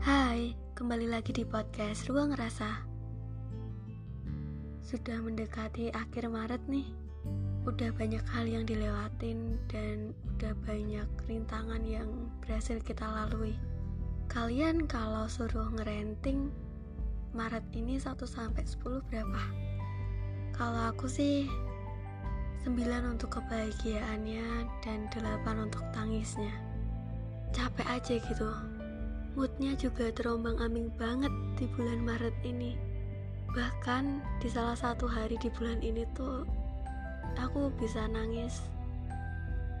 Hai, kembali lagi di podcast Ruang Rasa. Sudah mendekati akhir Maret nih. Udah banyak hal yang dilewatin dan udah banyak rintangan yang berhasil kita lalui. Kalian kalau suruh ngerenting Maret ini 1 sampai 10 berapa? Kalau aku sih 9 untuk kebahagiaannya dan 8 untuk tangisnya. Capek aja gitu. Moodnya juga terombang ambing banget di bulan Maret ini. Bahkan di salah satu hari di bulan ini tuh aku bisa nangis.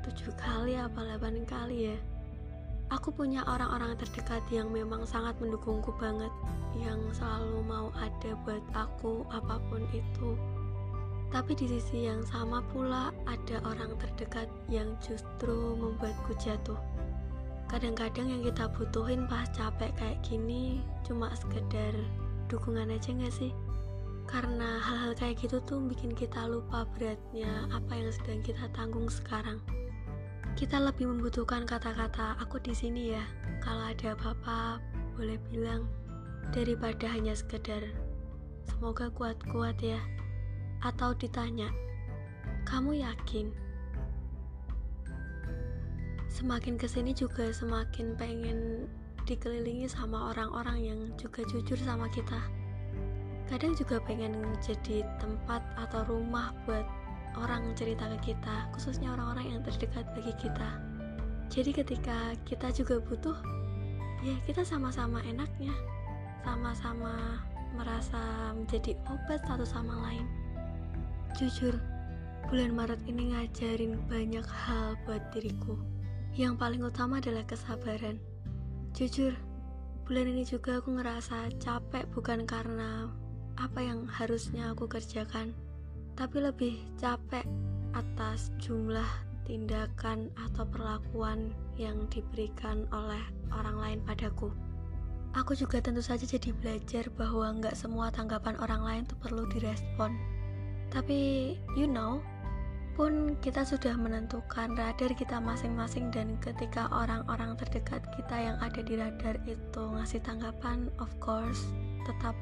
Tujuh kali apa delapan kali ya. Aku punya orang-orang terdekat yang memang sangat mendukungku banget yang selalu mau ada buat aku apa pun itu. Tapi di sisi yang sama pula ada orang terdekat yang justru membuatku jatuh kadang-kadang yang kita butuhin pas capek kayak gini cuma sekedar dukungan aja gak sih? Karena hal-hal kayak gitu tuh bikin kita lupa beratnya apa yang sedang kita tanggung sekarang. Kita lebih membutuhkan kata-kata aku di sini ya kalau ada apa-apa boleh bilang daripada hanya sekedar semoga kuat-kuat ya atau ditanya kamu yakin semakin ke sini juga semakin pengen dikelilingi sama orang-orang yang juga jujur sama kita. Kadang juga pengen jadi tempat atau rumah buat orang cerita ke kita khususnya orang-orang yang terdekat bagi kita. Jadi ketika kita juga butuh ya kita sama-sama enaknya sama-sama merasa menjadi obat satu sama lain. Jujur bulan Maret ini ngajarin banyak hal buat diriku yang paling utama adalah kesabaran. Jujur, bulan ini juga aku ngerasa capek bukan karena apa yang harusnya aku kerjakan, tapi lebih capek atas jumlah tindakan atau perlakuan yang diberikan oleh orang lain padaku. Aku juga tentu saja jadi belajar bahwa nggak semua tanggapan orang lain tuh perlu direspon. Tapi, you know, pun kita sudah menentukan radar kita masing-masing dan ketika orang-orang terdekat kita yang ada di radar itu ngasih tanggapan of course tetap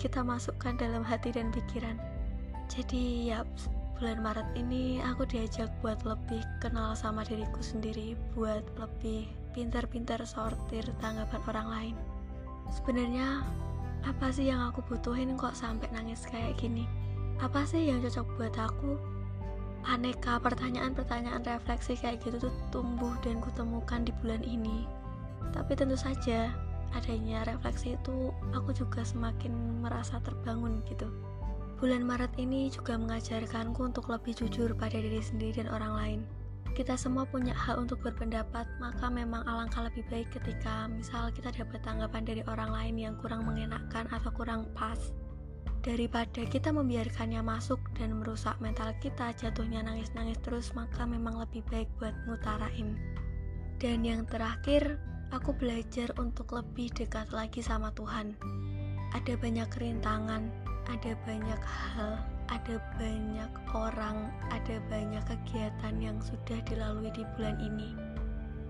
kita masukkan dalam hati dan pikiran. Jadi ya bulan Maret ini aku diajak buat lebih kenal sama diriku sendiri buat lebih pintar-pintar sortir tanggapan orang lain. Sebenarnya apa sih yang aku butuhin kok sampai nangis kayak gini? Apa sih yang cocok buat aku aneka pertanyaan-pertanyaan refleksi kayak gitu tuh tumbuh dan kutemukan di bulan ini. Tapi tentu saja adanya refleksi itu aku juga semakin merasa terbangun gitu. Bulan Maret ini juga mengajarkanku untuk lebih jujur pada diri sendiri dan orang lain. Kita semua punya hak untuk berpendapat maka memang alangkah lebih baik ketika misal kita dapat tanggapan dari orang lain yang kurang mengenakan atau kurang pas daripada kita membiarkannya masuk dan merusak mental kita jatuhnya nangis-nangis terus maka memang lebih baik buat ngutarain. Dan yang terakhir aku belajar untuk lebih dekat lagi sama Tuhan. Ada banyak rintangan ada banyak hal ada banyak orang ada banyak kegiatan yang sudah dilalui di bulan ini.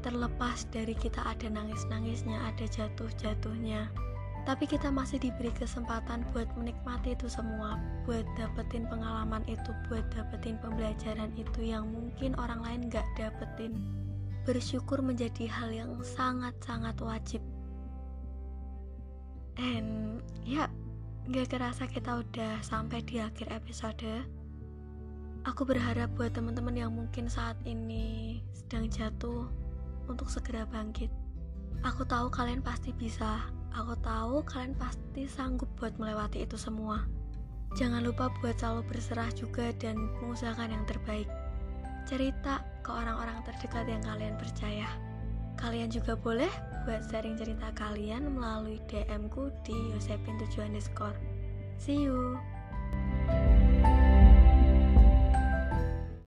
Terlepas dari kita ada nangis-nangisnya ada jatuh-jatuhnya tapi kita masih diberi kesempatan buat menikmati itu semua buat dapetin pengalaman itu buat dapetin pembelajaran itu yang mungkin orang lain gak dapetin. Bersyukur menjadi hal yang sangat-sangat wajib. And ya gak kerasa kita udah sampai di akhir episode. Aku berharap buat teman-teman yang mungkin saat ini sedang jatuh untuk segera bangkit. Aku tahu kalian pasti bisa Aku tahu kalian pasti sanggup buat melewati itu semua. Jangan lupa buat selalu berserah juga dan mengusahakan yang terbaik. Cerita ke orang-orang terdekat yang kalian percaya. Kalian juga boleh buat sharing cerita kalian melalui DM ku di Yosepin 7 underscore. See you!